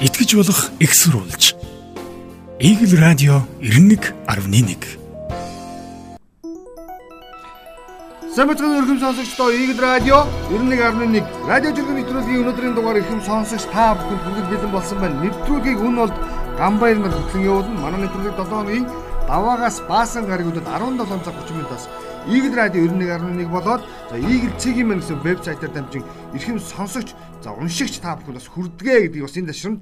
итгэж болох экссурулж. Игэл радио 91.1 Сайн бацхан өрхөм сонсогчдоо Игэл радио 91.1 радио жүргэн нэвтрүүлгийн өнөөдрийн дугаар эрхэм сонсогч та бүхэнд бүгд бэлэн болсон байна. Нэвтрүүлгийг үн болд Гамбайр нар хөтлөн явуулна. Манай нэвтрүүлэг 7 хоногийн даваагаас баасан гараг үдэд 17 цаг 30 минутаас Игэл радио 91.1 болоод за Игэл цэгийн мэн гэсэн вебсайтаар дамжин эрхэм сонсогч за уншигч та бүхэнд бас хүрдэгэ гэдгийг бас энэ ташрамд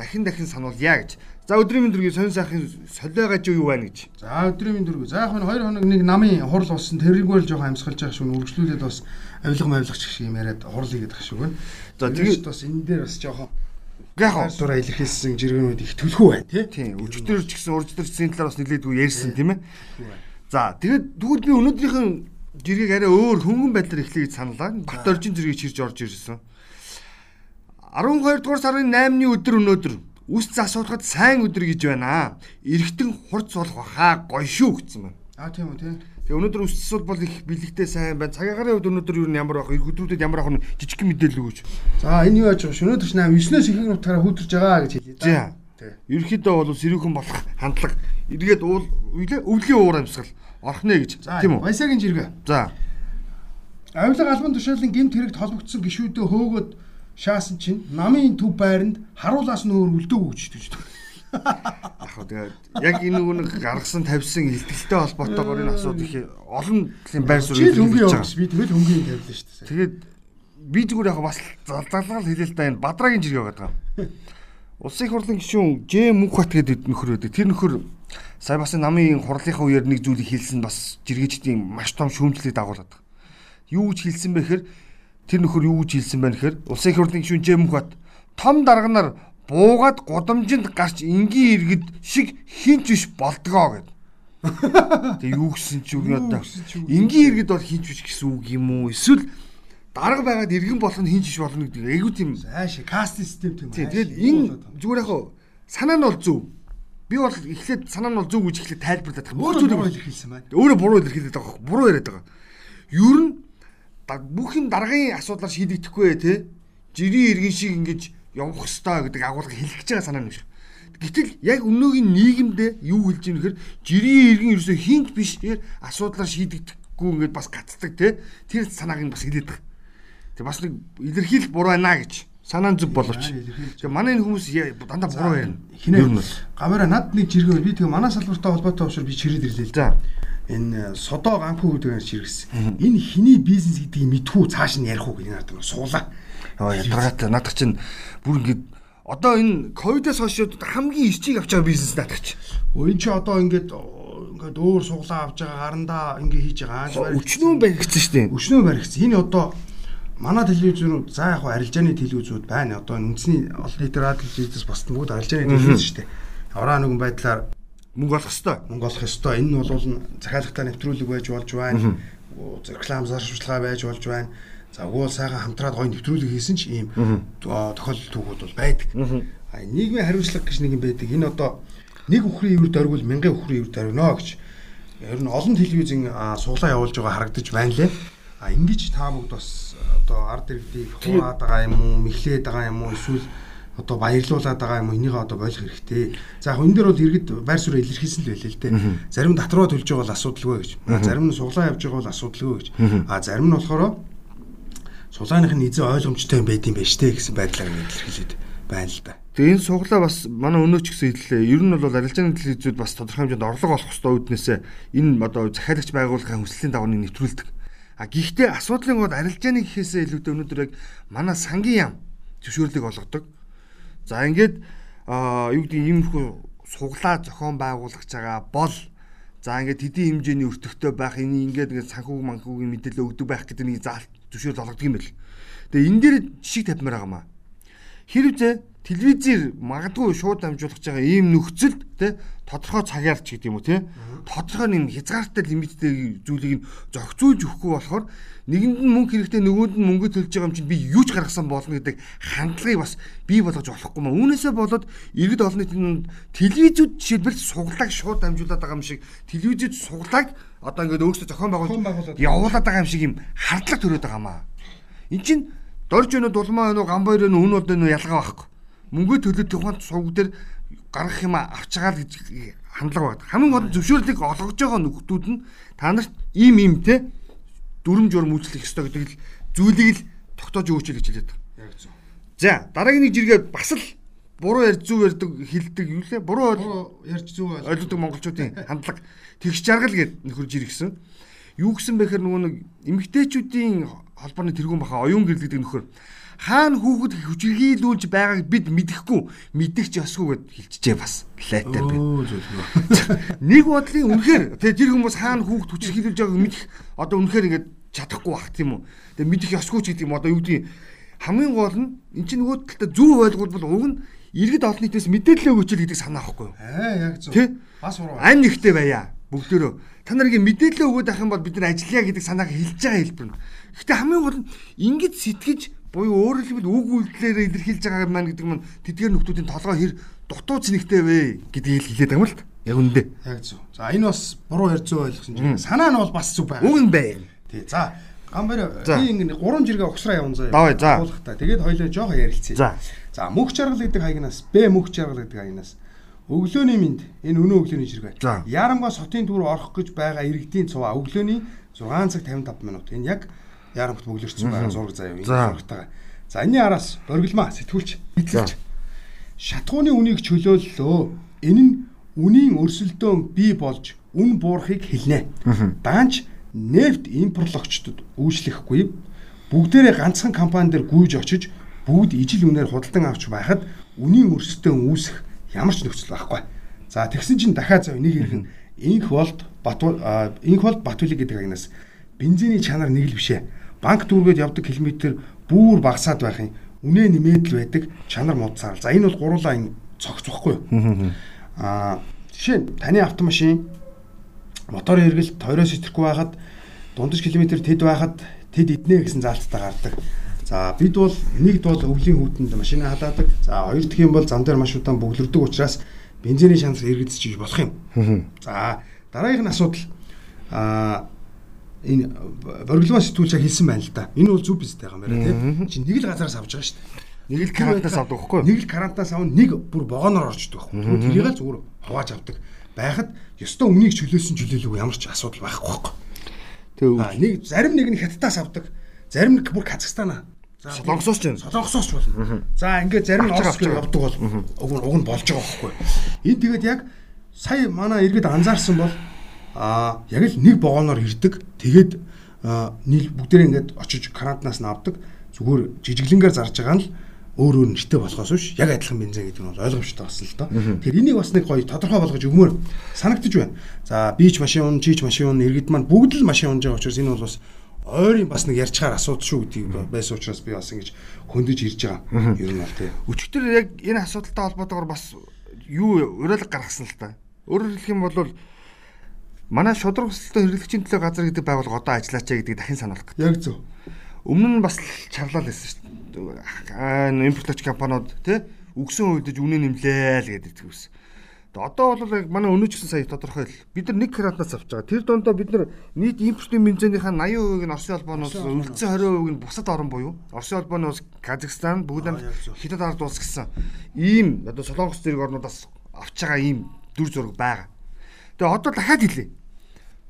дахин дахин сануулъя гэж. За өдрийн мэнд дүргийн сонь сайхын солиогаж юу байна гэж. За өдрийн мэнд дүргөө. За яг нь 2 хоног нэг намын хурал болсон тэрийгүүл жоохон амьсгалж байгаа шүү. Үргэлжлүүлээд бас авилга мавилгач гэх юм яриад хурал хийгээд байгаа шүү гэн. За тэгээд бас энэ дээр бас жоохон яг дураа илэрхийлсэн жиргэнүүд их төлхөө байна тий. Тийм. Өчтөр ч гэсэн урждэрчсийн талаар бас нэлээдгүй ярьсан тийм ээ. За тэгээд тэгвэл би өнөөдрийнхэн жиргийг арай өөр хөнгөн байдлаар эхлэе гэж саналаа. Бат оржин зэргийг чирж орж ирсэн. 12 дугаар сарын 8-ны өдөр өнөөдөр үс засуулахад сайн өдөр гэж байна. Эргэтэн хурц болох баха гоё шүү гэсэн байна. Аа тийм үү тийм. Тэгээ өнөөдөр үс засвал бол их бэлэгтэй сайн байна. Цагаагаар үед өнөөдөр юу ямар байх, эх өдрүүдэд ямар ах нь жижиг мэдээлэл өгөөч. За энэ юу яаж шүү. Өнөөдөр ч 8 9-өөс ихэнх нутгаараа хөдөрж байгаа гэж хэлээ. За. Ерөнхийдөө бол сэрүүхэн болох хандлага эргээд уул өвлөгийн уур амьсгал орхно гэж тийм үү? Баясагийн жиргээ. За. Авилга албан тушаалын гэмт хэрэгт холбогдсон гişүүдээ хөөгөөд шаасан чинь намын төв байранд харуулаас нөөр үлдөөг өгчдөг шүү дээ. Яг хөө тэгээд яг энэ нэг гаргасан тавьсан илтгэлтэй холбоотойгоор энэ асуудал их олон төрлийн байр суурь илэрхийлж байгаа. Би тэгэл хөнгөн тавилаа шүү дээ. Тэгээд би зүгээр яг бас залгалгал хэлээ л да энэ бадрагийн жиргээ байгаа. Улсын их хурлын гишүүн Ж Мөнхбат гэдэг нөхөр байдаг. Тэр нөхөр сая бас намын хурлынхаа үеэр нэг зүйлийг хэлсэн бас жиргээчдийн маш том шүүмжлэлийг дагуулдаг. Юу гэж хэлсэн бэ гэхээр тэр нөхөр юу гэж хэлсэн байна гэхээр улсын их хурлын гишүүн Ж Мөнхбат том дарганаар буугаад гудамжинд гарч энгийн иргэд шиг хинч биш болдгоо гэд. Тэгээ юу гэсэн ч үг одоо энгийн иргэд бол хинч биш гэсэн үг юм уу? Эсвэл дарга байгаад иргэн болох нь хинч биш болно гэдэг. Айгуу тийм ааш каст систем тийм. Тэгээд энэ зүгээр яг санаа нь бол зөв. Би бол эхлээд санаа нь бол зөв гэж эхлээд тайлбарлаад байгаа. Бүх зүйлийг илэрхийлсэн байна. Өөрөө буруу илэрхийлээд байгаа. Буруу яриад байгаа. Ер нь бүх юм даргын асуудлаар шийдэгдэхгүй те. Жирийн иргэн шиг ингэж явах ёстой гэдэг агуулга хэлэх гэж байгаа санаа нь биш. Гэтэл яг өнөөгийн нийгэмдээ юу хэлж ийм нэхэр жирийн иргэн ерөөсөө хинт биш асуудлаар шийдэгдэхгүй ингээд бас гацдаг те. Тэр санааг нь бас хэлээд байгаа. Тэг бас нэг илэрхийл буруу байна гэж санаа зүг боловч. Тэгээ манай энэ хүмүүс дандаа буруу байна. Хинээ гамара над нэг жиргээ би тэгээ манай салбартай холбоотой учраас би чирээд ирлээ л да энэ содоо ганхуу гэдэг чиргэсэн. Энэ хиний бизнес гэдгийг мэдхүү цааш нь ярих уу гэдэг надад суулаа. Яа ядаргатай надад чинь бүр ингээд одоо энэ ковидоос хойш хамгийн ирчийг авч байгаа бизнес надад чи. Өө чи одоо ингээд ингээд өөр суглаа авч байгаа гарандаа ингээд хийж байгаа. Өчнөө баригдсан шүү дээ. Өчнөө баригдсан. Энэ одоо манай телевизүүд за яг арилжааны телевизүүд байна. Одоо үндэсний олон нийтийн радио телевизээс бас бүгд арилжааны телевиз шүү дээ. Ороо нэгэн байдлаар мөнгө олох ёстой. Мөнгө олох ёстой. Энэ нь бол захиалагтай нэвтрүүлэг байж болж байна. Реклам зарчимчлага байж болж байна. За уул сайхан хамтраад гоё нэвтрүүлэг хийсэн ч ийм тохиолдол түүхүүд бол байдаг. А нийгмийн хариуцлага гэж нэг юм байдаг. Энэ одоо нэг үхрийн өвөр дөрвөл мянган үхрийн өвөр дөрвөнө гэж. Ер нь олон телевизийн суглаа явуулж байгаа харагдаж байна лээ. А ингэж та бүгд бас одоо ард иргэдийг хураад байгаа юм уу, мэхлээд байгаа юм уу, эсвэл одоо баярлуулад байгаа юм энийг одоо болох хэрэгтэй. За яг энэ дээр бол иргэд байр суурь илэрхийлсэн л байлээ л дээ. Зарим татруу төлж байгаа бол асуудалгүй гэж. Зарим нь суглаа явж байгаа бол асуудалгүй гэж. А зарим нь болохоор сулааных нь эзэн ойлгомжтой юм байд юм байна штэ гэсэн байдлаар илэрхийлээд байна л да. Тэгээ энэ суглаа бас манай өнөөч гэсэн хэллээ. Ер нь бол арилжааны телевизүүд бас тодорхой хэмжээнд орлого олох ёстой үүднээсээ энэ одоо захиалагч байгууллагын хүслийн дагуу нэвтрүүлдэг. А гэхдээ асуудлын гол арилжааны гэхээсээ илүүтэй өнөөдөр яг манай сангийн яам зөвшөөрлийг олгодог За ингээд юу гэдэг юм хөө суглаа зохион байгуулагч байгаа бол за ингээд хэдийн хэмжээний өртөгтэй байх энэ ингээд ингээд санхүү манхүүгийн мэдээлэл өгдөг байх гэдэг нэг заалт зөвшөөрөл олгодог юм байл. Тэгээ энэ дээр жишг тавьмаар байгаамаа. Хэрвээ телевизээр магадгүй шууд дамжуулах байгаа ийм нөхцөлд те тодорхой цагаар ч гэдэг юм уу те тодорхой нэг хязгаартай лимиттэй зүйлийг зохицуулж өгөхгүй болохоор нэгэнд нь мөнгө хэрэгтэй нөгөөд нь мөнгө төлж байгаа юм чинь би юу ч гаргасан болно гэдэг хандлагыг бас бий болгож болохгүй маа. Үүнээсээ болоод иргэд олон нийтийн телевизүүд жишээлбэл суглааг шууд дамжуулаад байгаа юм шиг телевизүүд суглааг одоо ингээд өөрсдөө зохион байгуулж явуулаад байгаа юм шиг юм хардлага төрөөд байгаа маа. Энд чинь дорж өнө дулмаа өнө гамбайр өнө үн бол өнө ялгаа байхгүй. Мөнгө төлөд тухайн сувг дээр гаргах юм авч байгаа л гэж хандлага байна. Хамгийн гол зөвшөөрлийг олгож байгаа нөхдүүд нь та нарт ийм ийм те дүрм журм үйлчлэх ёстой гэдэг л зүйлийг л тогтоож өгөөч гэж хэлээд байна. Яг зөв. За дараагийн нэг жиргээ бас л буруу ярьж зүв ярьдаг хэлдэг юу лээ? Буруу ярьж ойл. ойлгодог монголчуудын хандлага тэгш жаргал гэд нөхөрж иргсэн. Юу гэсэн бэхээр нөгөө нэг эмгтээчүүдийн холбооны тэргүүн баха оюун гэрэл гэдэг нөхөр хаана хүүхэд хүчрхийлүүлж байгааг бид мэдэхгүй мэдэгч ёсгүй гэд хэлчихжээ бас лайтаар би. Нэг бодлын үнэхээр тэгээ тэр хүмүүс хаана хүүхэд хүчрхийлүүлж байгааг мэдэх одоо үнэхээр ингээд чадахгүй бах тийм үү. Тэгээ мэдэх ёсгүй ч гэдэг юм одоо юу гэдэг хамгийн гол нь эн чинь нөгөө талдаа зөв ойлгуулбал уг нь иргэд олон нийтээс мэдээлэл өгөөч л гэдэг санаа авахгүй юу. Аа яг зөв. Тэ? Бас буруу. Ань нэгтэй байя. Бүгдөө та нарыг мэдээлэл өгөөд авах юм бол бид нар ажиллая гэдэг санааг хэлж байгаа хэлбэр нь. Гэхдээ хамгийн гол нь ингэж сэтгэж буюу өөрөөр хэлбэл үг үйлдэлээр илэрхийлж байгаа маань гэдэг нь тэдгээр нөхдүүдийн толгой хэр дутуу цэнэгтэй вэ гэдгийг хэлээд байгаа юм л та. Яг үндэ. Яг зөв. За энэ бас буруу ярьж зөв ойлгосон чинь санаа нь бол бас зөв байна. Үг нь бай. Тий. За гамбар би ингэ гурван жиргээ угсраа явна заяа. Давай, за. Агуулгатай. Тэгээд хоёлоо жоохон ярилцъя. За. За мөнх жаргал гэдэг хаягнаас Б мөнх жаргал гэдэг хаягнаас өглөөний минь энэ өнөө өглөөний жиргээ. Ярамгаа сотын түр орох гэж байгаа иргэдийн цуваа өглөөний 6 цаг 55 минут. Энэ яг ярамгт бөглөрсөн байгаа зураг заяа. Энэ зурагтайгаа. За энэний араас боргилмаа сэтгүүлч эзэлж шатхууны үнийг чөлөөллөө. Энэ нь үнийн өрсөлдөөн бий болж үн буурахыг хэлнэ. Даанч нефт импортлогчдод үйлчлэхгүй бүгдээрээ ганцхан компани дээр гүйж очиж бүгд ижил үнээр худалдан авч байхад үнийн өрсөлдөөн үүсэх ямар ч нөхцөл байхгүй. За тэгсэн чинь дахиад зав нэг иргэн инх болт батул а, инх болт батулиг гэдэг агнаас бензиний чанар нэг л бишээ банк дүүргээд явдаг километр бүр багасаад байх юм. Үнэ нэмээд л байдаг чанар муудсаар. За энэ бол гурлаа энэ цогц واخгүй. Аа жишээ нь таны автомашин мотор эргэлт тойроос итерхгүй байхад дундаж километр тэд байхад тэд иднэ гэсэн заалттай гардаг. За бид бол нэгд бол өвлийн хүүтэнд машинаа халаадаг. За хоёр дахь юм бол зам дээр маш удаан бөглөрдөг учраас бензиний шанс эргэдэж болох юм. За дараагийн асуудал аа энэ боригломын сэтгүүлч хэлсэн байна л да. Энэ бол зүв биз байгаа мэрэ тийм. Чи нэг л газараас авч байгаа шүү дээ. Нэг л карантаас авдаг байхгүй юу? Нэг л карантаас авна, нэг бүр вагоноор орчдөг тэрийг л зүгээр хувааж авдаг. Байхад ёстой өмнгийг чөлөөсөн чөлөөлөв ямар ч асуудал байхгүй байхгүй. Тэг А нэг зарим нэг нь хятадаас авдаг. Зарим нэг бүр Казахстанаа. За Солонгосоос ч юм. Солонгосоос ч болно. За ингээд зарим нь Авч Орос байгаа, авч руу явдаг бол уг нь болж байгаа байхгүй. Энэ тэгээд яг сая манай иргэд анзаарсан бол а яг л нэг вагоноор ирдэг. Тэгээд нийл бүгдээрээ ингээд очиж карантинаас нь авдаг. Зүгээр жижиглэнгээр зарж байгаа нь л өөр өөр нэртэй болохоос биш яг адилхан бензин гэдэг нь бол ойлгомжтой болсон л доо. Тэгэхээр энийг бас нэг гоё тодорхой болгож өгмөр санагдаж байна. За бич машин уун, чич машин уун иргэд маань бүгд л машин унж байгаа учраас энэ бол бас ойрын бас нэг ярьчаар асуудал шүү гэдгийг байсан учраас би бас ингэж хөндөж ирж байгаа. Ер нь бол тий. Өчигдөр яг энэ асуудалтай холбоотойгоор бас юу уриалга гаргасан л та. Өөрөөр хэлэх юм бол манай шудраг өсөлтөд хэрэглэгчийн төлөө газар гэдэг байгууллага одоо ажиллаач гэдэг дахин сануулах гэдэг. Яг зөв. Өмнө нь бас чарлал байсан шүү дээ. Аа импортлогч компаниуд тий үгсэн үйлдэж үнэ нэмлээ л гэдэг. Тэгээ одоо бол яг манай өнөөч гэсэн сая тодорхой л бид нар нэг карантаас авч байгаа. Тэр дондоо бид нар нийт импортын бензинийхаа 80% нь Оросын холбооноос үлдсэн 20% нь бусад орн буюу Оросын холбооноос Казахстан, бүгд яг зөв. хятад ард улс гэсэн ийм одоо Солонгос зэрэг орнуудаас авч байгаа ийм дүр зураг байгаа. Тэгээ одоо дахиад хэлээ.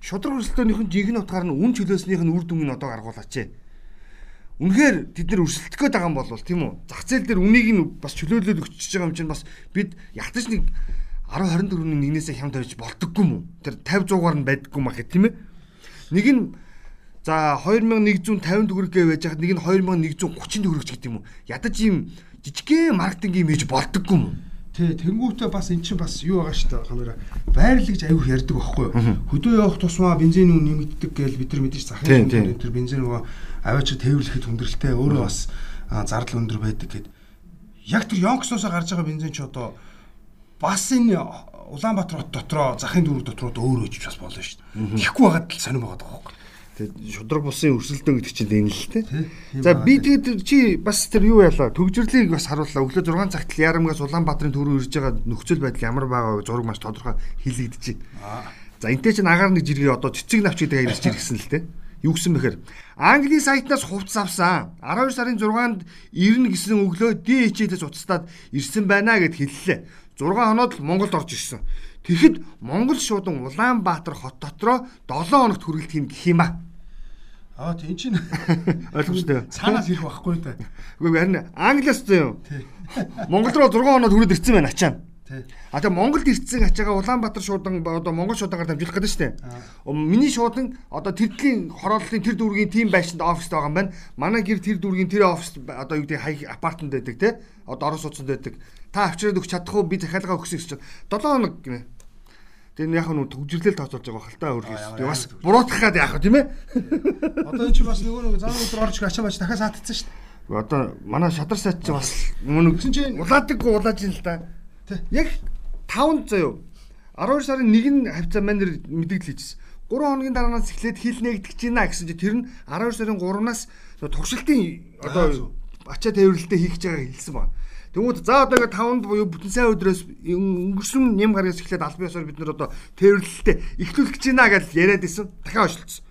Шудраг өрсөлдөөнийх нь жинхэнэ утгаар нь үн чөлөөснийх нь үр дүнг нь одоо гаргуулаач. Үнэхээр тэд нар өрсөлдөх гээд байгаа юм бол тийм үү? Зах зээл дээр үнийг нь бас чөлөөлөл өгчөж байгаа юм чинь бас бид ятаж нэг 10 24-ний нэгнээсээ хямд тавьж болдоггүй юм уу? Тэр 50 100-аар нь байдаггүй маа гэх тийм ээ. Нэг нь за 2150 төгрөг гэж байж хаад нэг нь 2130 төгрөг ч гэдэг юм уу? Ядаж ийм жижигхэн маркетинг имиж болдоггүй юм уу? Тий, тэнгуүтээ бас эн чинь бас юу байгаа шүү дээ камера. Байрлал гэж аюух ярьдаг байхгүй юу? Хөдөө явах тусмаа бензин үн нэмэгддэг гэж бид нар мэдээж захын тэр бензин нөгөө аваач тээвэрлэхэд хүндрэлтэй өөрөө бас зардал өндөр байдаг гэд. Яг тэр Йонксоос гарч байгаа бензин чи одоо бас энэ Улаанбаатар хот дотроо захын дүүрэг дотроо өөрөө ичж бас болно шүү дээ. Тихгүй байгаад л сонирм байгаа байхгүй юу? Тэгээд шудраг бусын өрсөлдөөн гэдэг чинь энэ л те. За би тэгээд чи бас тэр юу яалаа төгжрлийг бас харууллаа. Өглөө 6 цагт ярамгаас Улаанбаатарын төрөө ирж байгаа нөхцөл байдал ямар байгаа вэ? зураг маш тодорхой хэлэгдэж байна. За энтэй чинь агаар нэг жиргээ одоо цэцэг навч гэдэг аярч иргсэн л те. Юу гэсэн бэхээр Английн сайтнаас хувцас авсан. 12 сарын 6-нд ирнэ гэсэн өглөө DHL-с уцтаад ирсэн байна гэд хэллээ. 6 хоноод л Монголд орж ирсэн. Тэгэхэд Монгол шуудан Улаанбаатар хот дотроо 7 хоногт хүргэлт хийнэ гэх юм аа. Аа тийм чинь Ойлгомжтой. цаанаас ирэх байхгүй та. Үгүй харин Англиас зөө. Монгол руу 6 хоноод хүрээд ирсэн байна ачаа. Тий. А тэгээ Монголд ирсэн ачаагаа Улаанбаатар шуудан одоо Монгол шуудангаар дамжуулах гэдэг шүү дээ. Миний шуудан одоо тэрдлийн хорооллын тэр дүүргийн тим байшинд оффист байгаа юм байна. Манай гэр тэр дүүргийн тэр оффис одоо юу гэдэг хай апартмент байдаг те. Одоо орон сууцнд байдаг. Та авчираад өгч чадахгүй би захиалгаа өгсөн гэж чинь 7 хоног гинэ. Тэр яг нь төгжрлэл тооцоолж байгаа хальтаа өөргөөс. Тэгээ бас буруутгахад яах вэ тийм ээ? Одоо энэ чинь бас нөгөө нэг зам өдөр орж ачаа бач дахиад саатцсан шүү дээ. Одоо манай шадар сайт чинь бас нөгөө чинь- улаадаггүй улааж ин л да. Яг 5 заяо. 12 сарын 1-ний хавцаа манер мэдээлэл хийжсэн. 3 хоногийн дараанаас эхлээд хил нэгдэж байна гэсэн чинь тэр нь 12 сарын 3-наас туршилтын одоо ачаа тээвэрлэлтэй хийх гэж байгааг хэлсэн байна. Тэгмүүд за одоо ингээд 5-нд буюу бүтэн сайн өдрөөс өнгөрсөн нэм гарагаас эхлээд албан ёсоор бид нар одоо тээвэрлэлтэй эхлүүлэх гэж байна гэж яриад исэн. Дахиад ошлцсон.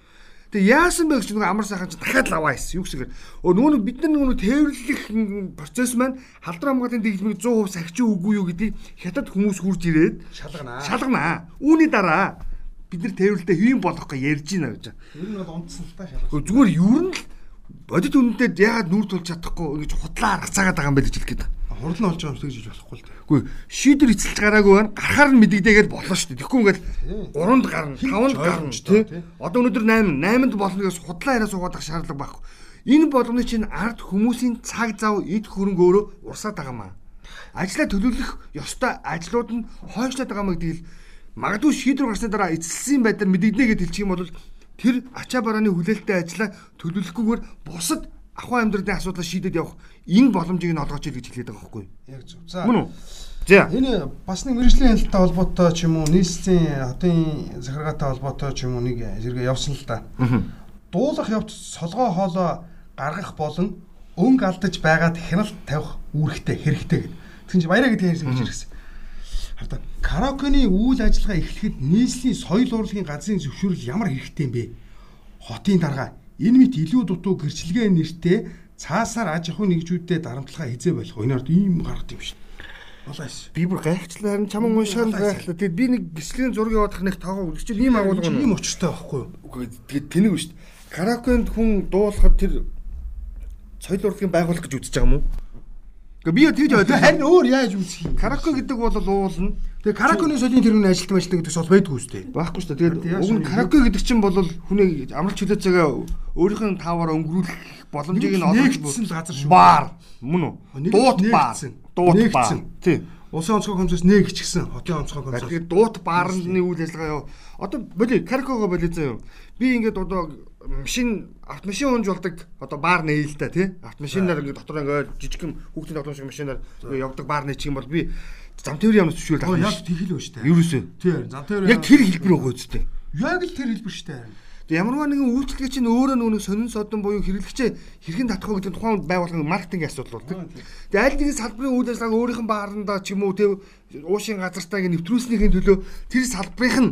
Тэгээ яасан бэ гэж нэг амар сайхан чи дахиад л аваа хийсэн. Юу гэсэгээр өө нөгөө нэг бид нар нөгөө тээвэрлэх процесс маань халдвар хамгаалалтын дэглэмийг 100% сахиж үгүй юу гэдгийг хятад хүмүүс хурж ирээд Шалганаа. шалганаа. Үүний дараа бид нар тээвэрлэлтэй хэвэн болох гэж ярьж байна гэж. Ер нь бол унтсан л та шалгах. Зүгээр юу нь л бодит үнэндээ яагаад нүүр тулж чадахгүй ингэж хутлаа аргацаагаад байгаа юм бэ гэж хэлэх гээд. Хурд нь олж байгаа юм тэгж хийж болохгүй л дээ. Үгүй шийдвэр эцэлж гараагүй байна. Гарахаар нь мэдэгдээгээд болно шүү дээ. Тэгэхгүй ингээл 3-нд гарна, 5-нд гарна тий. Одоо өнөөдөр 8, 8-нд болно гэж худлаа яриа суугаад шаардлага байхгүй. Энэ болгоны чинь ард хүмүүсийн цаг зав эд хөрөнгө өөрөө урсаад байгаа маа. Ажлаа төлөвлөх ёстой ажлууд нь хойшлоод байгаа маа гэдгийг магадгүй шийдвэр гарсны дараа эцэлсэн байдлаар мэдэгдэнэ гэж хэлчих юм бол тэр ачаа барааны хүлээлттэй ажлаа төлөвлөхгүйгээр бусад ахуй амьдралын асуудлаа шийдэд явах энэ боломжийг нь олгооч гэж хэлээд байгаа байхгүй юу? Яг зөв. За. Мөн үү? За. Энэ бас нэг мэрэгжлийн хяналттай холбоотой ч юм уу, нийслэлийн хотын захиргаатай холбоотой ч юм уу нэг зэрэг явсан л да. Дуулах явц солгоо хоолоо гаргах болон өнгө алдаж байгаад хяналт тавих үүрэгтэй хэрэгтэй гэдэг. Тэгвэл баяраа гэдэг ярьсан гэж ирсэн. Хараа караокены үйл ажиллагаа эхлэхэд нийслэлийн соёл урлагийн газрын зөвшөөрөл ямар хэрэгтэй юм бэ? Хотын дарга энэ мэт илүү дутуу гэрчлэгээ нэртэй цаасаар аж ахуйн нэгжүүдэд дарамтлага хизээ болох. Энэ ард ийм гаргад юм шүү. Болоос. Би бүр гайхчлаа харин чаман уншаал гайхлаа. Тэгээд би нэг гислийн зураг яваадах нэг тоогоо үлгч ийм агуулга ийм юм. өчтэй байхгүй юу? Үгүй тэгээд тэнэг шүү дээ. Караокенд хүн дуулахад тэр соёл урлагийн байгууллага гэж үзэж байгаа юм уу? Гэхдээ би тэгж ойлгоо. Харин өөр яаж үүсэх юм? Караоке гэдэг бол уулна. Тэгээ караконы соёлын тэргүүний ажилтан ажилтан гэдэг сол байдгүй үстэй. Байхгүй шүү дээ. Тэгээд уг нь юм? караоке гэдэг чинь бол хүний амралт чөлөө цагаа өөрийнх нь тааваар өнгөрүүлэх боломжийг нь олгож Нэгдсэн л газар шүү. Баар мөн үү? Дуут баар. Дуут баар. Тий. Улсын онцгой комиссоос нэг ичгсэн. Хотын онцгой комиссоос. Тэгэхээр дуут баарны үйл ажиллагаа яв. Одоо боли каркого боли заяа. Би ингээд одоо машин автомашин унж болдог одоо баар нээлтэ тий. Автомашинаар ингээд дотор ингээд жижигхэн хүүхдийн тоглоом шиг машинаар явдаг баар нээчих юм бол би зам тээврийн яамнаас зөвшөөрөл Оо авах яг тэг хэл ба штэ. Юурээсээ. Тий. Зам тээвэр. Яг тэр хэлбэр байгаа үстэй. Яг л тэр хэлбэр штэ. Тэг ямарваа нэгэн үйлчлэгээ чинь өөрөө нөгөө сонин содон буюу хэрэглэгчээ хэрхэн татах вэ гэдэг тухайн байгууллагын маркетинг асуудал болдог. Тэгээ аль нэгэн салбарын үйл ажиллагааг өөрийнх нь баарандаа ч юм уу тэг уушийн газартаа ингэ нэвтрүүлснийхээ төлөө тэр салбарынх нь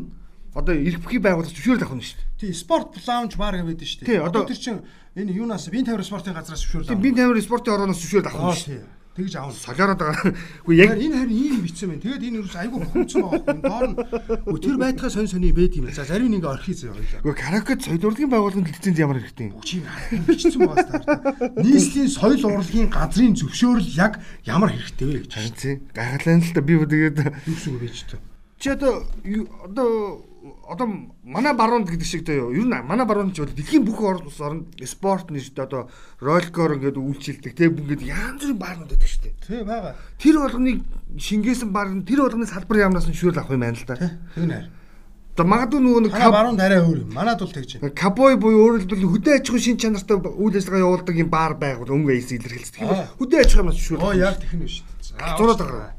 одоо эрхбхий байгууллага зөвшөөрөл авах нь шүү дээ. Тий, спорт лаунж бар гэдэг штэ. Тий, одоо- тэр чин энэ юунаас бие тавир спортын газраас зөвшөөрөл Тийм би тамир спортын орооноос зөвшөөрөл авах нь шүү дээ. Тэгж аав. Солиороод байгаа. Үгүй яг энэ харин ийм битсэн байна. Тэгээд энэ ч айгүй бохомцсон байгаа юм. Доор нь тэр байтгаа сонь сони байд юм. За зарим нэг орхий зөө хоёлаа. үгүй каракет соёл урлагийн байгууллагын лиценз ямар хэрэгтэй юм? Чи бичсэн байгаа та. Нийслэлийн соёл урлагийн газрын зөвшөөрөл яг ямар хэрэгтэй вэ гэж. Харин. Гайхалтай л да би тэгээд Юу үг байж таа. чи одоо одоо одоо манай баруунд гэдэг шиг дээ юу. Ер нь манай баруунд ч бол дэлхийн бүх орн улс орнд спорт нэртэй одоо роликоор ингээд үйлчилдэг тийм ингээд янз бүрийн баарнууд байдаг шүү дээ. Тий байгаа. Тэр болгоныг шингээсэн бар нь тэр болгоны салбар яамнаас нь шүүрэл авах юм байна л да. Тэг нэр. Одоо магадгүй нөгөө нэг Хана каб- баруун арай өөр юм. Манад бол тэгж байна. кабой буюу өөрөөр хэлбэл хөдөө аж ахуйн шин чанартай үйл ажиллагаа явуулдаг юм баар байгуул өнгө эйс илэрхийлдэг. Аа. Хөдөө аж ахуйнаас шүүрэл. Оо яг тэгнэ шүү дээ. Зураад байгаа.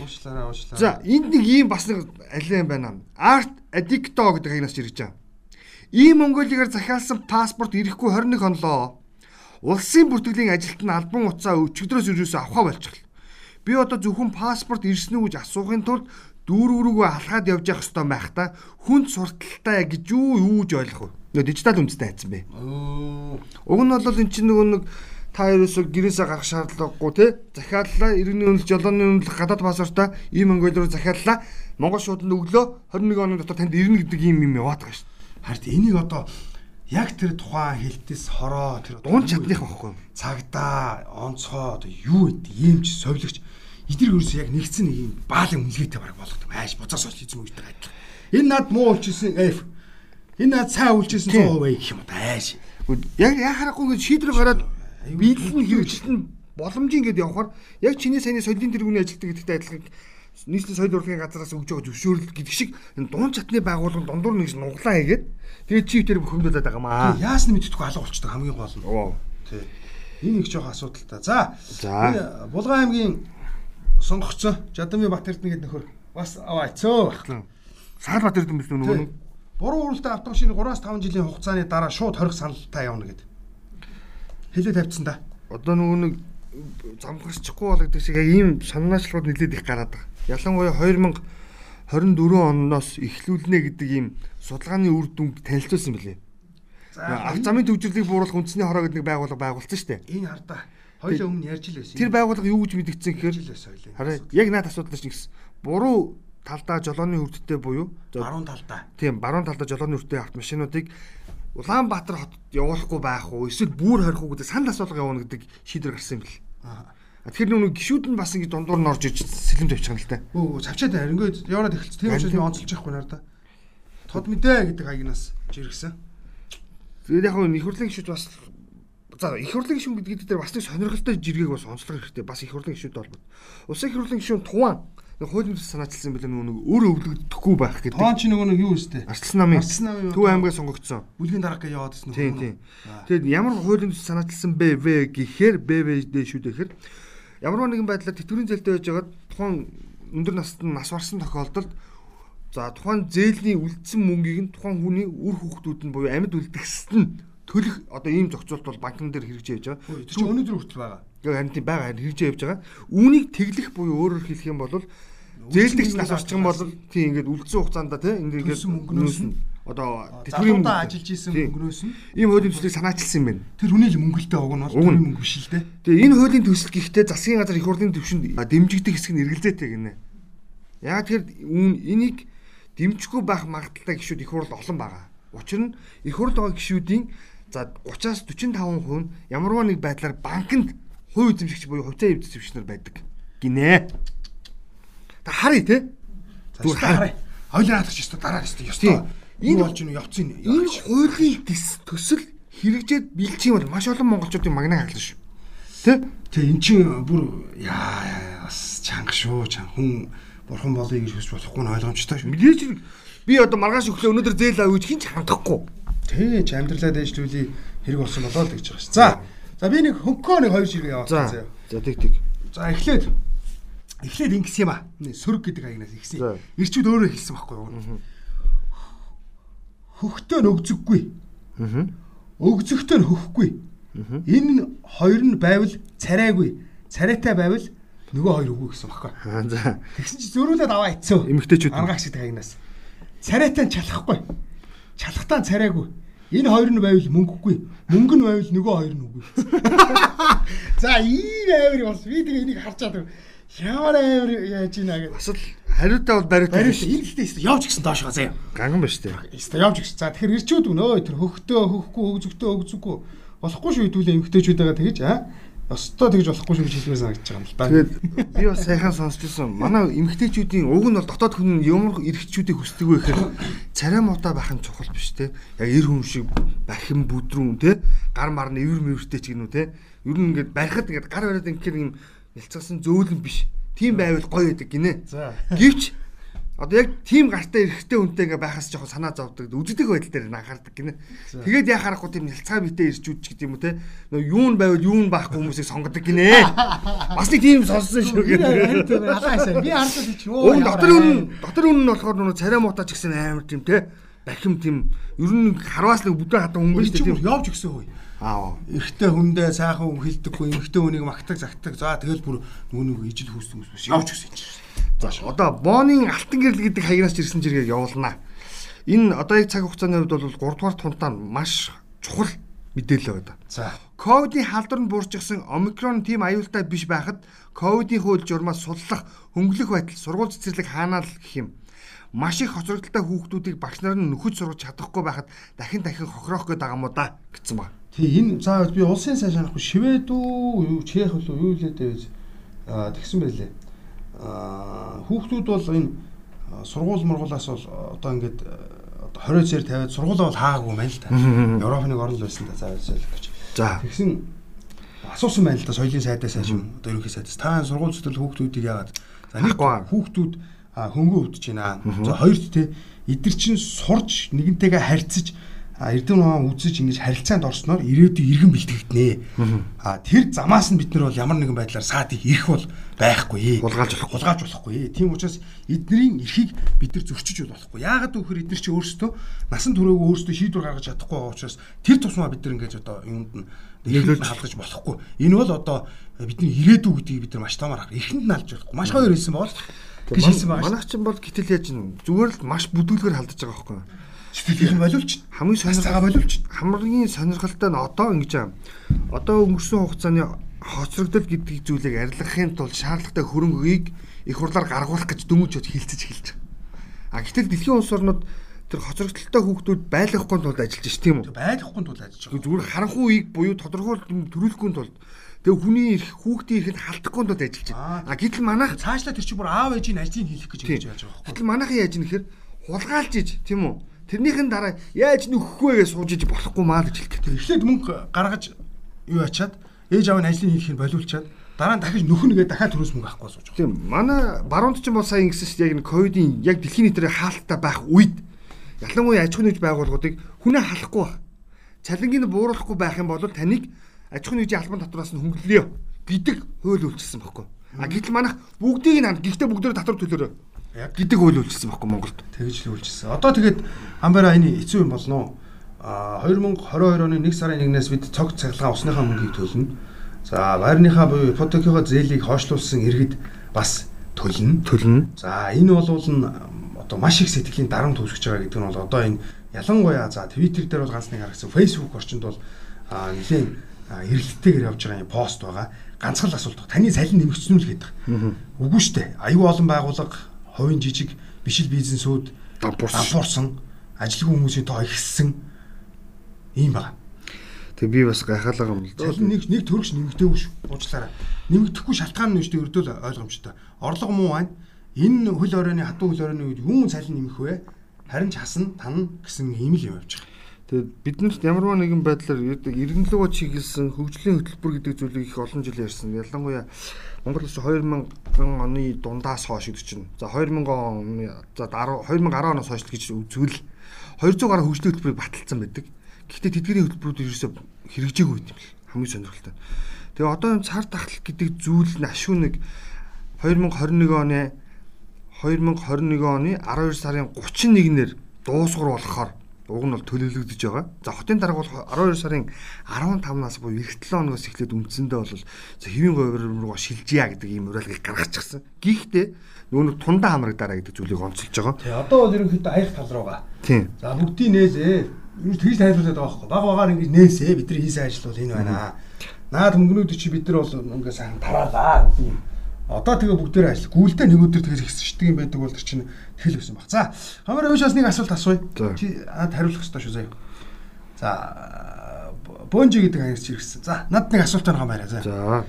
Уушлаараа уушлаараа. За энд нэг ийм бас нэг ален байна. Art Addicto гэдэг хагнаас ирж байгаа. Ийм Монголигаар захиалсан паспорт ирэхгүй 21 хонлоо. Улсын бүртгэлийн ажилт нь албан утсаа өчигдрөөс өрөөсөө авахаа болчихлоо. Би одоо зөвхөн паспорт ирсэн үү гэж асуухын тулд дүүрэг рүүгээ алхаад явж явах хэвээр байх та хүнд сурталтай гэж юу юуж ойлгох вэ? Нөгөө дижитал үндэстэй хайцсан бэ. Уг нь бол эн чинь нөгөө нэг та ерөөсө гэрээсээ гарах шаардлагагүй те. Захиаллаа. Иргэний үнэлж жолооны үнэлэх гадаад пассвортаа ийм рүү захиаллаа. Монгол шууд нь өглөө 21 оны дотор танд ирнэ гэдэг ийм юм яваад байгаа шүү. Харин энийг одоо яг тэр тухайн хэлтээс хороо тэр Дуун чадных байхгүй цагдаа онцгой одоо юу гэдэг? Иймч совлогч эдгээр ерөөсөө яг нэгдсэн нэг юм баалын үнэлгээтэй бараг болгох ааш буцаас олж хийсэн үетэй адилхан. Энэ над муу үлчсэн F. Энэ над сайн үлчсэн 100% гэх юм ааш. Гэхдээ Яг яа харахгүй ингэ шийдвэр гараад биелэн хэрэгжилтэн боломжийн гээд явхаар яг чиний саяны соёлын тэргүүний ажилтдаг гэдэгтэй адилхан нийслэлийн соёл урлагийн газраас өгж байгаа зөвшөөрөл гэдэг шиг энэ дуун чатны байгууллага дундуур нэг нуглаа хийгээд тэгээд чив тэр бөхөмдөлөд байгаа маа. Яасны мэддэхгүй алга болчтой хамгийн гол нь. Оо. Тий. Энэ их жоох асуудал та. За. За. энэ Булган аймгийн сонгогцоо Жадамын Бат Эрдэнэ гэдэг нөхөр бас аваацөө баг. Саад бат ирдэн биш нөгөө Буруу үрэлтэй автомашины 3-5 жилийн хугацааны дараа шууд хорих саналтай явна гэдэг. Хэлээ тавьчихсан да. одоо нөгөө нэг замхарчихгүй бол гэдэг шиг яг ийм санаачлалууд нэлээд их гараад байгаа. Ялангуяа 2024 оноос эхлүүлнэ гэдэг ийм судалгааны үр дүнг танилцуулсан билээ. Аг замын төвжирлийг бууруулах үндэсний хороо гэдэг нэг байгууллага байгуулсан шүү дээ. Энэ хардаа хоёлаа өмнө ярьж л байсан. Тэр байгууллага юу гэж мэдгдсэн гэхээр хараа яг наад асуудал чинь гэсэн. Буруу талдаа жолооны хүрдтэй буюу за, баруун талдаа. тийм баруун талдаа жолооны хүрдтэй автомашинуудыг Улаанбаатар хотод явуулахгүй байх уу эсвэл бүр хорих уу гэдэг санал асуулга явуулна гэдэг шийдвэр гарсан юм бэл. Тэгэхээр нүг гişүүд нь бас ингэ дундуур нь орж иж сэлэм тавьчихсан л та. Өө цавчаад байна. Ингээд яваад эхэлсэн. Тийм учраас онцолж яахгүй нарда. Тод мэдээ гэдэг хаягнаас жиргсэн. Тэгээд яг нь их хурлын гişүүд бас за их хурлын гişүүн гэдэг дээр бас нэг сонирхолтой жиргэг бас онцлог хэрэгтэй. Бас их хурлын гişүүд холбоотой. Улсын их хурлын гişүүн туван хуулийн төс санаачилсан билээ нөгөө нэг өөр өвлөгдөхгүй байх гэдэг. Тоон чи нөгөө нэг юу өстэй? Арслан намын Арслан намын Төв аймгаа сонгогдсон. Бүлгийн дарга гэж яваад ирсэн Тийм тийм. Тэгэд ямар хуулийн төс санаачилсан бэ вэ гэхээр БВД шүү гэхээр ямар нэгэн байдлаар тэтгэврийн зээлтэй байж байгаад тухайн өндөр наснд нь нас барсан тохиолдолд за тухайн зээлийн үлдсэн мөнгийг нь тухайн хүний үр хүүхдүүд нь буюу амьд үлдгэсэд нь төлөх одоо ийм зохицуулт бол банкн дээр хэрэгжиж явж байгаа. Тэр чинь өнөөдөр хүртэл байгаа. Яг харин тийм байгаа хэрэгжиж явж байгаа. Үүнийг тэглэх буюу өөрөөр хэлэх юм бол зээлдэгч нас орчих юм бол тийм ингээд үлдсэн хугацаанд тийм ингээд Төлсөн мөнгнөөс нь одоо залуудаа ажиллаж исэн мөнгнөөс нь ийм хуулийн төслийг санаачилсан юм байна. тэр хүний л мөнгөлтэй уг нь бол тэр мөнгө биш л дээ. Тэгээ энэ хуулийн төсөл гэхдээ засгийн газар их хурлын төвшөнд дэмжигдэх хэсэг нь эргэлзээтэй гинэ. Яг тэр энийг дэмжихгүй байх магадaltaй гişүүд их хурл олон байгаа. Учир нь их хурл байгаа гişүүдийн за 30-аас 45% нь ямарваа нэг байдлаар банкнд хувь эзэмшигч буюу хувьцаа эзэмшигчнэр байдаг гинэ. Та харъя те. Зүгээр хараа. Хоёлын хатгач ёстой дараа ёстой ёстой. Энэ болж юу явцын Энэ хуулийн төс- төсөл хэрэгжээд бэлчих юм бол маш олон монголчуудын магнаа хаглана шүү. Тэ? Тэг эн чинь бүр яа бас чанга шүү чанга хүн бурхан болъё гэж хүсч болохгүй нь ойлгомжтой шүү. Мэдээж би одоо маргааш өглөө өнөөдөр зээл авъя гэж хинч хандахгүй. Тэ ч амьдралаа дэвшлүүлээ хэрэг болсон болоо л гэж байгаа шүү. За. За би нэг хөнгөө нэг хоёр ширгээ явуулсан За. заяа. За тэг тэг. За эхлээд эхлээд ингэсэн юм а. Нэг сөрөг гэдэг аягнаас ихсэн. Ирчүүд өөрөө хэлсэн байхгүй юу? Хөхтөө нөгзөггүй. Аа. Өгзөгтөө хөхгүй. Энэ хоёр нь байвал царайгүй. Царайтай байвал нөгөө хоёр үгүй гэсэн баггүй. Аа за. Тэгсэн чи зөрүүлээд аваа ицөө. Эмэгтэйчүүд нь. Ангаагч гэдэг хаягнаас. Царайтай нь чалахгүй. Чалхтаа царайгүй. Энэ хоёр нь байвал мөнгөгүй. Мөнгө нь байвал нөгөө хоёр нь үгүй. За ийм аавар бас би тэгээ энийг харж чадав. Ямар аавар яаж ийна гэж. Бас л хариутай бол бариутай биш. энэ ихтэй ихтэй явж гисэн доошоо заяа. Ганган ба штэ. Ихтэй явж гисэн. За тэгэхээр ирчүүд өгнөө тэр хөхтөө хөхгүй өгзөгтөө өгзөггүй болохгүй шүү хэдүүлээ эмгтээчүүдэгээ тэгэж аа. Ёстой тэгж болохгүй шүү гэж хэлмээр санагдаж байгаа юм л да. Тэгээд би бас сайхан сонсчихсон. Манай эмэгтэйчүүдийн уг нь бол дотоод хүн ямар эрхчүүдийг хүсдэг вэ гэхээр царай муутай байх нь чухал биш те. Яг эр хүн шиг бахин бүдрүүн те. Гар марны ивэр мэвэртэй ч гинүү те. Ер нь ингээд барихад ингээд гар бариад ингээд юм нэлцсэн зөөлөн биш. Тийм байвал гоё байдаг гинэ. За. Гэвч одоо яг тийм гартай эрэгтэй хүнтэй ингээ байхаас жоохон санаа зовдөг үздэг байдал дээр анхаардаг гинэ. Тэгээд яа харахгүй тийм нэлцгаа битэй ирчүүд ч гэдэг юм уу те. Нөө юу нь байвал юу нь байхгүй хүмүүсийг сонгодог гинэ. Бас нэг тийм сонссон шүү гэдэг. Би хардсан чи юу. Дотор үн дотор үн нь болохоор нөө царай муутаа ч гэсэн амар тийм те. Бахим тийм ер нь харваас нэг бүдэ хатан чи тийм. явж гисэн хөөе. Аа. Эрэгтэй хүндээ сайхан хүн хилдэггүй, эмэгтэй хүнийг магтаг загтаг. За тэгэл бүр нэг ижил хүүс хүмүүс биш явж гисэн чинь. За одоо бооны алтан гэрэл гэдэг хаягнаас ирсэн жиргэг явуулнаа. Энэ одоо яг цаг хугацааны хувьд бол 3 дугаар тунтаа маш чухал мэдээлэл байна. За. Ковидын халдвар нь буурчихсан омикрон тийм аюултай биш байхад ковидын хууль журмаас суллах хөнгөлөх байтал сургууль цэцэрлэг хаанаа л гэх юм. Маш их хоцрогдолтой хүүхдүүдийг багш нар нь нөхөж сургаж чадахгүй байхад дахин дахин хохироох гээд байгаа юм да гэсэн ба. Тий энэ за би улсын сайн санахгүй Швед үү юу Чех үү юу лээ дээ аа тэгсэн байлээ. Аа хүүхдүүд бол энэ сургууль мургуулаас бол одоо ингээд одоо 20 цээр тавиад сургуулаа бол хаагаагүй мэн л та. Европын нэг орн л байсан та заавал гэж. За. Тэгсэн асуусан байна л да соёлын сайдаас хойш юм одоо ерөнхий сайдаас та сургууль зүтгэл хүүхдүүдийг яагаад за нэг хүүхдүүд хөнгөө өвдөж байна. За хоёрт те эдгэр чинь сурж нэгнтэйгээ харьцаж Эрдэнэ хаан үзэж ингэж харилцаанд орсноор ирээдүйн иргэн бэлтгэгднэ. А тэр замаас нь бид нар бол ямар нэгэн байдлаар саад ирэх бол байхгүй. Хулгайлж болох хулгайлж болохгүй. Тийм учраас эднэрийн эрхийг бид нар зөрчиж болохгүй. Яагаад гэвэл эднэр чи өөрсдөө насан туршаагүй өөрсдөө шийдвэр гаргаж чадахгүй байгаа учраас тэр тусмаа бид нар ингэж одоо юунд нь нэглүүлж халдаж болохгүй. Энэ бол одоо бидний ирээдүй гэдгийг бид нар маш томор харах. Эхэнд нь алж болохгүй. Маш хоёр хэлсэн бол гэж хэлсэн байгаа. Манайх ч бол гэтэл яаж н зүгээр л маш бүдүүлгээр халдаж байгаа байхгүй юу? Сэтгэлийг боловч хамгийн сонирхолтой боловч хамгийн сонирхолтой нь одоо ингэж аа. Одоо өнгөрсөн хугацааны хоцрогдол гэдэг зүйлийг арилгахын тулд шаардлагатай хөрөнгөийг их хурлаар гаргуулах гэж дөнгөж хилцэж эхэлж байгаа. А гэтэл дэлхийн улс орнууд тэр хоцрогдолтой хүүхдүүд байлгахгүй тулд ажиллаж ш тийм үү? Байлгахгүй тулд ажиллаж байгаа. Зүгээр харанхуй үеийг буюу тодорхой төрүүлэхгүй тулд тэгээ хүний эрх хүүхдийн эрхэнд халтахгүй тулд ажиллаж байна. А гэтэл манайх цаашлаа тэр чи бүр аав ээжийн ажлыг хийх гэж яаж байгаа юм. Гэтэл манайхан яаж нэхэр хулгайлж иж тийм үү? Тэрнийхэн дараа яаж нөхөхгүй гэж сууж иж болохгүй маа гэж хэлдэг. Эхлээд мөнгө гаргаж юу ачаад ээж аав нь ажлын хийхийг болиулчаад дараа нь дахиж нөхнөгээ дахиад төрөөс мөнгө авахгүй сууж. Тийм манай баруунд ч юм бол сайн ингэсэн дээ яг энэ ковидын яг дэлхийн нийтээр хаалттай байх үед ялангуяа аж ахуйн нэгж байгууллагуудыг хүнээ халахгүй байх. Цалингийн бууруулахгүй байх юм бол таныг аж ахуйн нэгжийн албан татвараас нь хөнгөлөё гэдэг хууль үйлчилсэн баггүй. А гэтэл манайх бүгдийг нь гэхдээ бүгдөө татвар төлөөрөө гэдэг хууль үйлчилсэн баггүй Монголд. Тэгж л үйлчилсэн. Одоо тэгээд амбара энэ хэцүү юм болно уу? А 2022 оны 1 сарын 1-ээс бид цог цахилгаан усныхаа мөнгийг төлнө. За байрныхаа буюу ипотекийнхоо зээлийг хойшлуулсан иргэд бас төлнө. Төлнө. За энэ бол нь одоо маш их сэтгэлийн дарамт үүсгэж байгаа гэдэг нь бол одоо энэ ялангуяа за Twitter дээр бол ганц нэг харагдсан Facebook орчинд бол нэлээд эргэлттэйгээр явж байгаа юм пост байгаа. Ганцхан асуулт. Таны салин нэмэгдсэн үү гэдэг. Үгүй шүү дээ. Аюу олон байгууллага хувийн жижиг бишил бизнесүүд дампуурсан ажилгүй хүмүүсийн тоо ихссэн ийм байна. Тэг би бас гайхалгаа юм л да. Нэг нэг төрөгч нэмэгдээгүй шүү. Уучлаарай. Нэмэгдэхгүй шалтгаан нь шүү дээ өрдөөл ойлгомжтой. Орлого муу байна. Энэ хөл оройны хатуу хөл оройны үед юун цалин нэмэх вэ? Харин ч хасан тань гэсэн ийм л юм явж байгаа. Тэгээд биднэрт ямарваа нэгэн байдлаар иргэнлөгөө чиглэсэн хөгжлийн хөтөлбөр гэдэг зүйлийг их олон жил ярьсан. Ялангуяа Монгол улс 2000 оны дундаас хойш гэдэг чинь. За 2000 оны за 10 2010 оноос хойш гэж үзвэл 200 гаруй хөгжлийн хөтөлбөрийг баталсан байдаг. Гэхдээ тэдгэрийн хөтөлбөрүүд ерөөсөө хэрэгжээгүй юм л хамгийн сонирхолтой. Тэгээ одоо энэ цар тахал гэдэг зүйл нь ашгүй нэг 2021 оны 2021 оны 12 сарын 31-нэр дуусгар болохоор уг нь бол төлөвлөгдөж байгаа. За хотын дарга бол 12 сарын 15-наас буюу эх 7 хоногоос эхлээд үндсэндээ бол хэвийн говьр руу шилжийя гэдэг ийм уриалгыг гаргачихсан. Гэхдээ нөгөө тундаа хамрагдаараа гэдэг зүйлийг онцолж байгаа. Тий, одоо бол ерөнхийдөө аялах тал руугаа. Тийм. За бүгдийг нээсээ. Юу тэгж тайлбарлаад байгаа байхгүй. Баг багаар ингэж нээсээ. Бидний хийсэн ажил бол энэ байна. Наад мөнгнүүд чи бид нар бол ингээ сайхан тараалаа гэдэг юм Одоо тэгээ бүгдээр ажил. Гүйлдэ нэг өдөр тэгэж ихсчдэг юм байдаг бол тэр чинь тэл өсөн баг. За, хамаар өөшөөс нэг асуулт асууя. Чи ад хариулах хэрэгтэй шүү заяа. За, Бонжи гэдэг хаягч ирсэн. За, надад нэг асуулт байгаа байна заа. За.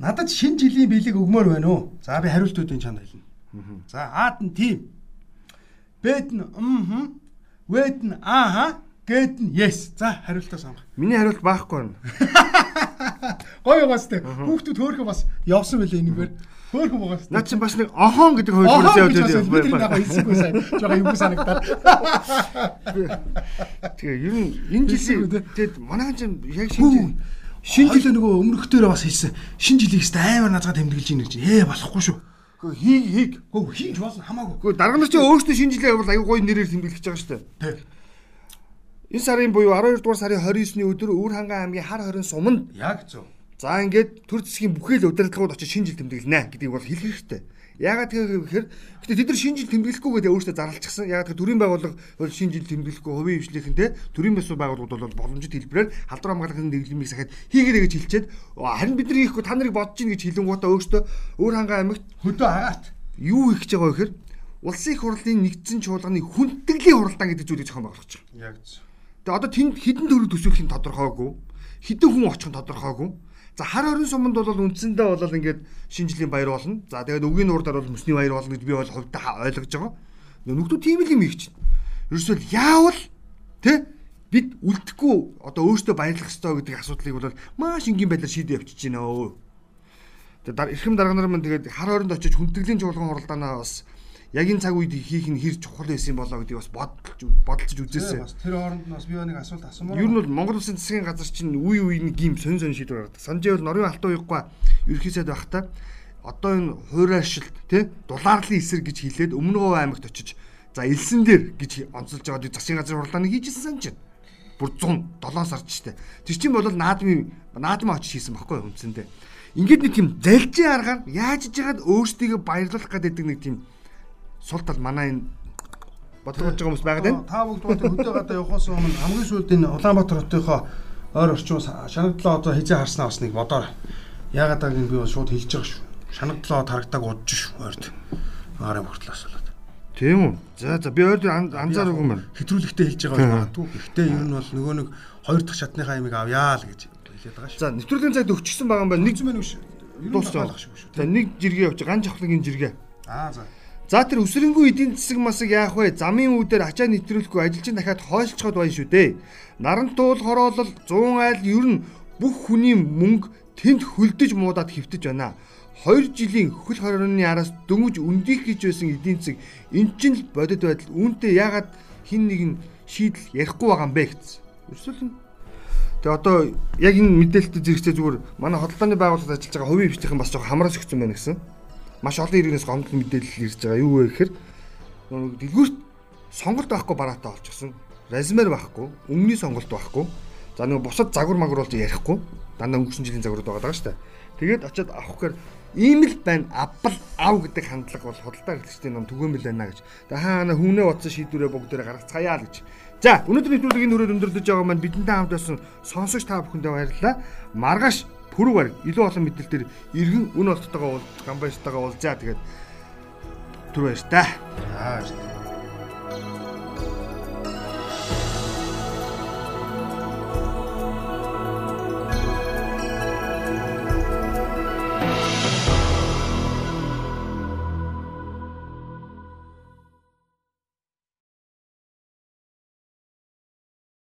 Надад шинэ жилийн биелэг өгмөр байна уу? За, би хариултуудын чанд хэлнэ. За, Аад нь тийм. Бэд нь мм. Вэд нь ааха. Гэд нь yes. За, хариултаа сонгох. Миний хариулт баахгүй байна. Гоё байгаас тэ. Хүүхдүүд хөөхөн бас явсан байлээ энэгээр. Хөөхөн байгаас. Наад чинь бас нэг охон гэдэг хөлбөр явж байгаа. Би нэг хэлсэнгүй сайн. Жага юм санагдаад. Тэгээ ер нь энэ жилийн тэгээд манайхан чинь яг шинэ шинэ жилээ нөгөө өмнөхдөр бас хийсэн. Шинэ жилийг өст амар назгаа тэмдэглэж ийн гэж. Ээ болохгүй шүү. Гэхдээ хий хийг. Гэхдээ хийж болно хамаагүй. Гэхдээ дарга нар чинь өөрсдөө шинэ жилээ бол аюу гоё нэрээр тэмдэглэж байгаа шүү дээ. Тэг. Энэ сарын буюу 12 дугаар сарын 29-ны өдөр Өвөр ханган аймгийн хар хорин суманд яг зөв За ингээд төр засгийн бүхэл удирдлагууд очиж шинэ жил тэмдэглэнэ гэдгийг бол хэлэх хэрэгтэй. Ягаад гэхээр гэтээ тэд нар шинэ жил тэмдэглэхгүйгээ өөрөөсөө зарлчихсан. Ягаад гэхээр төрийн байгууллага бол шинэ жил тэмдэглэхгүй хувийн хвшлийнхэн те төрийн бус байгууллагууд бол боломжит хэлбэрээр халдвар хамгаалахын дэглэмийг сахад хийгээрэй гэж хэлчихэд харин бид нар хийхгүй та нарыг бодож гин гэж хэлэнгуутаа өөрөөсөө өөр хангаа амьд хөдөө агаат юу их гэж байгаа вэ гэхээр улсын их хурлын нэгдсэн чуулганы хүндэтгэлийн хуралдаан гэдэг зүйлийг зохион байгуулж байгаа. Яг зөв. Тэгээ одоо тэнд хідэн төрөв төсөөлөх нь тодорхойгүй. Хідэн хүн очих нь тодорхойгүй. За хар хорин суманд бол үндсэндээ бол ингээд шинэ жилийн баяр болно. За тэгээд өгийн нуурдаар бол мөсний баяр болно гэж би бол хувьдаа ойлгож байгаа. Нүгдүү тийм л юм их чинь. Ерөөсөө яавал тэ бид үлдэхгүй одоо өөртөө баярлах ёстой гэдэг асуудлыг бол маш энгийн байдлаар шийдэж явчихж байна өө. Тэгээд эрхэм дарга нар маань тэгээд хар хоринд очиж хүндэтгэлийн чуулган хуралдаанаа бас яг энэ цаг үед хийх нь хэр чухал байсан болоо гэдгийг бас бодолж бодолж үзээсэй. Бас тэр хооронд нь бас би нэг асуулт асуумаар. Ер нь бол Монгол Улсын засгийн газар чинь үе үеийн гим сонь сонь шийдвэр гаргадаг. Санжээ бол норын алтан уяггүй ерхий сайд байхдаа одоо энэ хуурайшилт тий дулаарлын эсрэг гэж хэлээд өмнөгөө аймагт очиж за элсэн дээр гэж онцолж байгаа засгийн газар хурлааныг хийжсэн байна. Бүр 100 7 сард ч тий. Тэр чинь бол наадмын наадмаа очиж хийсэн баггүй үндсэндээ. Ингээд нэг тийм залжийн аргаар яаж иж яагаад өөрсдийгөө баярлах гэдэг нэг тийм сул тал манай энэ бодож байгаа хүмүүс байгаад байна. Та бүгд бол хөдөө гадаа явахаас өмнө хамгийн сүүлд энэ Улаанбаатар хотынхоо ойр орчмоос шанагдлаа одоо хизээ харснаа бас нэг бодоор. Яагаад гэвэл би бол шууд хэлж байгаа шүү. Шанагдлаа тарагдаг удаж шүү ойрд. Арын хүртэл асуулаад. Тийм үү. За за би ойрд анзаараагүй юм байна. Хэтрүүлэгтэй хэлж байгаа магадгүй. Гэхдээ ер нь бол нөгөө нэг хоёр дахь шатныхаа ямиг авъя л гэж хэлээд байгаа шүү. За нэвтрүүлгийн цагт өгчихсөн байгаа юм байна. Нэг зүүн нэг шүү. Дуусах шүү. За нэг жиргээ явж ган жавхлагийн жиргээ. Аа за. За тэр өсрөнгөө эдийн засаг масыг яах вэ? Замын үүдээр ачаа нэвтрүүлэхгүй ажилчин дахиад хойлцоход байна шүү дээ. Наран туул хороолол 100 айл ер нь бүх хүний мөнгө тэнд хөлдөж муудаад хөвтөж байна. 2 жилийн хөл хорионы араас дөнгөж өндих гэж байсан эдийн засаг эн чинь л бодит байдал үүнтэй яагаад хин нэг нь шийдэл ярихгүй байгаа юм бэ гэсэн. Ерөөсөл нь Тэгээ одоо яг энэ мэдээлэлтэй зэрэгцээ зүгээр манай хөдөлгөөний байгууллагад ажиллаж байгаа хувийн хвчлийнхэн бас жоо хамраас өгсөн байна гэсэн маш олон иргэнээс гомдол мэдээлэл ирж байгаа. Юу вэ гэхээр дэлгүүрт сонголт байхгүй бараатай болчихсон. Размер байхгүй, өмнөний сонголт байхгүй. За нэг бусад загвар магвар болж ярихгүй. Дандаа өнгөрсөн жилийн загварууд байгаа шүү дээ. Тэгээд очиод авах гэхээр ийм л байна. Апл ав гэдэг хандлага бол худалдаа хэрэглэгчдийн ном түгээмэл байна гэж. Тэгээ хаана хүнээ бодсон шийдвэрээ бүгдээрээ гаргацгаая л гэж. За өнөөдрийн нэвтрүүлгийн хүрээд өндөрлөж байгаа маань бидэнтэй хамт байсан сонсогч та бүхэндээ баярлалаа. Маргааш пүрэг барь илүү олон мэдээлэлээр иргэн үн олттойгоо уулз гамбайстайгаа уулзаа тэгээд түр баяр та. Аа